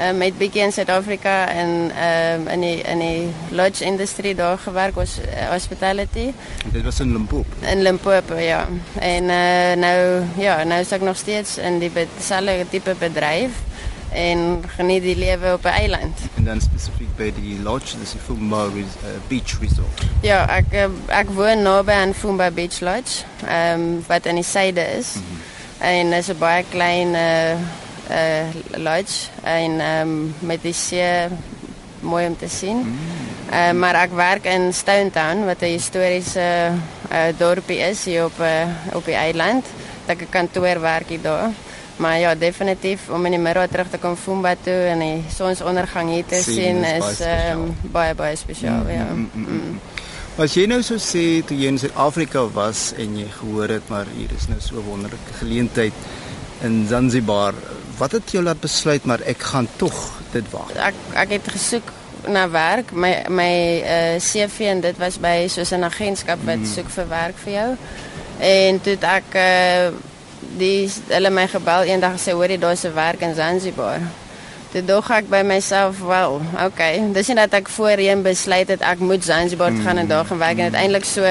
um, het bietjie in Suid-Afrika en um, in die in die lodge industrie daar gewerk was uh, hospitality. En dit was in Limpopo. In Limpopo ja. En uh, nou ja, nou is ek nog steeds in die selfde tipe bedryf en geniet die lewe op 'n eiland. En dan spesifiek by die lodge, dis die Fumba uh, Beach Resort. Ja, ek ek woon naby aan Fumba Beach Lodge, ehm um, wat in die suide is. Mm -hmm. En dit is 'n baie klein uh uh lodge en ehm um, met die see mooi om te sien. Mm. Uh, maar ek werk in Stone Town wat 'n historiese uh, dorpie is hier op uh, op die eiland. Ek 'n kantoor werk hier daar. Maar ja, definitief om in die middag terug te kom Fumba toe en die sonsondergang hier te sien is ehm um, baie baie spesiaal, mm, ja. Mm, mm, mm. As jy nou so sê toe jy in Suid-Afrika was en jy gehoor het maar hier is nou so 'n wonderlike geleentheid in Zanzibar, wat het jou laat besluit maar ek gaan tog dit waag? Ek ek het gesoek na werk, my my uh, eh, CV en dit was by soos 'n agentskap wat mm. soek vir werk vir jou. En toe ek uh, die hulle my gebel eendag gesê hoor jy daar's 'n werk in Zanzibar. Toe dog ek by myself wel, okay, dis nie dat ek voorheen besluit het ek moet Zanzibar mm. gaan en daar gaan werk en uiteindelik so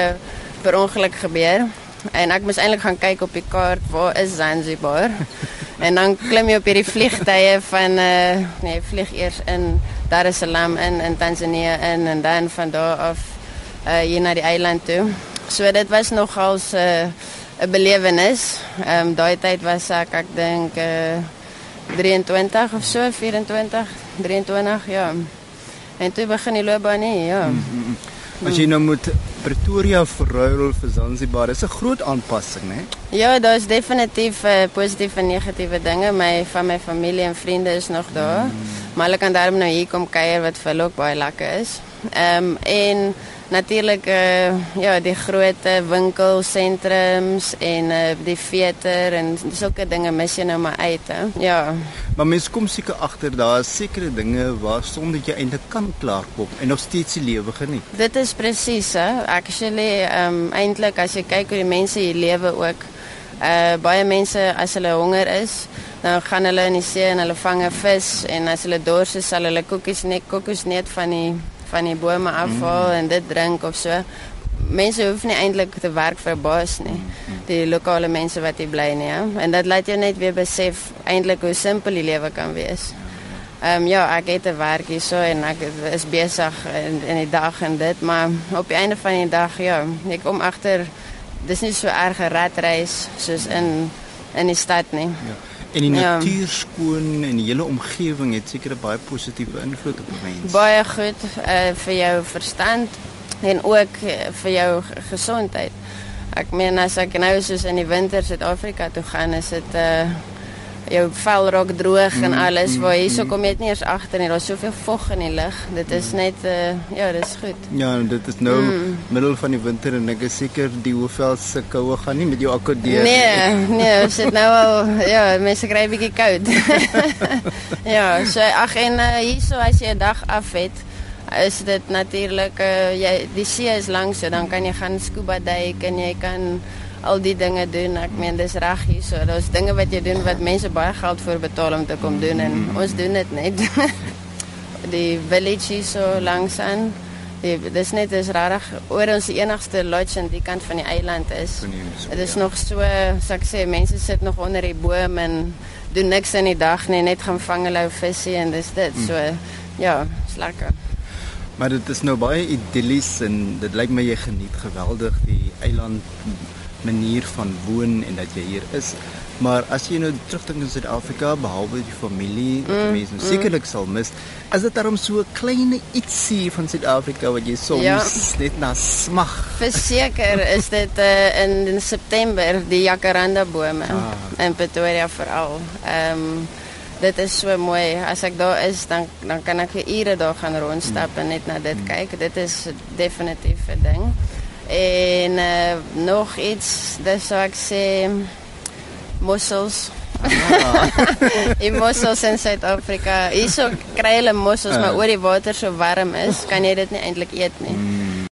per ongeluk gebeur. En ek moes eintlik gaan kyk op die kaart waar is Zanzibar. en dan klim jy op hierdie vliegtye van uh nee, vlieg eers in Dar es Salaam in in Tanzanië in en dan van daar af uh hier na die eiland toe. So dit was nogals 'n uh, eh, 'n belewenis. Ehm um, daai tyd was ek ek dink uh, 23 of so, 24, 23, ja. En toe begin die loopbaan nie, ja. Mm -hmm. As jy nou moet Pretoria verruil vir Zanzibar, is 'n groot aanpassing, né? Ja, daar is definitief uh, positiewe en negatiewe dinge. My van my familie en vriende is nog daar. Mm. Maar hulle kan daarom nou hier kom kuier wat vir hulle ook baie lekker is. Ehm um, en natuurlik uh, ja die groot winkelsentrums en uh, die feeter en sulke dinge mis jy nou maar uit hè. Ja. Maar mens kom seker agter daar is sekere dinge waar sonder jy eintlik kan klaarkom en nog steeds die lewe geniet. Dit is presies hè. Actually um, eintlik as jy kyk hoe die mense hier lewe ook uh, baie mense as hulle honger is dan gaan hulle in die see en hulle vang 'n vis en as hulle dors is sal hulle koekies net koekies net van die van die bome afval mm. en dit drink of so. Mense hoef nie eintlik te werk vir 'n baas nie. Die lokale mense wat hier bly nie, ja. En dit laat jou net weer besef eintlik hoe simpel die lewe kan wees. Ehm um, ja, ek het 'n werk hier so en ek is besig in in die dag en dit, maar op die einde van die dag ja, ek kom agter dis nie so erg 'n ratreis soos in in die stad nie. Ja. En die ja. natuur skoon en die hele omgewing het seker 'n baie positiewe invloed op mense. Baie goed uh, vir jou verstand en ook uh, vir jou gesondheid. Ek meen as ek nou soos in die winter Suid-Afrika toe gaan, is dit 'n uh, eh, jou vel raak droog mm, en alles mm, waar hierso mm. kom jy net nie eens agter nie. Daar's soveel vog in die lug. Dit is net uh, ja, dis goed. Ja, dit is nou mm. middel van die winter en ek is seker die hoofvel se koue gaan nie met jou akkordeer nie. Nee, nee, ons sit nou al ja, mense kry 'n bietjie koud. ja, so ag en uh, hierso as jy 'n dag af het is dit natuurlik uh, jy die see is langs so dan kan jy gaan scuba duik en jy kan al die dinge doen. Ek meen dis reg hier so. Daar's dinge wat jy doen wat mense baie geld vir betaal om te kom doen en mm. ons doen dit net. die village hier so langs aan. Die, dis net is rarig oor ons enigste lodge aan die kant van die eiland is. Dit is nog so, so ek sê mense sit nog onder die boom en doen niks in die dag nie, net gaan vang hulle visie en dis dit. Mm. So ja, is lekker. Maar dit is nou baie idillies en dit lyk my jy geniet geweldig die eiland manier van woon en dat jy hier is. Maar as jy nou terugdink in Suid-Afrika behalwe die familie wat mm, mense nou mm. sekerlik sal mis, is dit daarom so 'n klein ietsie van Suid-Afrika wat jy soms ja. net na smag. Verseker is dit uh, in, in September die jacaranda bome ah. in Pretoria veral. Ehm um, dit is so mooi. As ek daar is, dan dan kan ek vir ure daar gaan rondstap mm. en net na dit mm. kyk. Dit is definitief 'n ding. En uh, nog iets, dus zou ik zeggen, mossels. Ah. die mossels in Zuid-Afrika. Hier zo krijgen mossels, maar oor die water zo warm is, kan je dit niet eindelijk eten. Nie. Mm.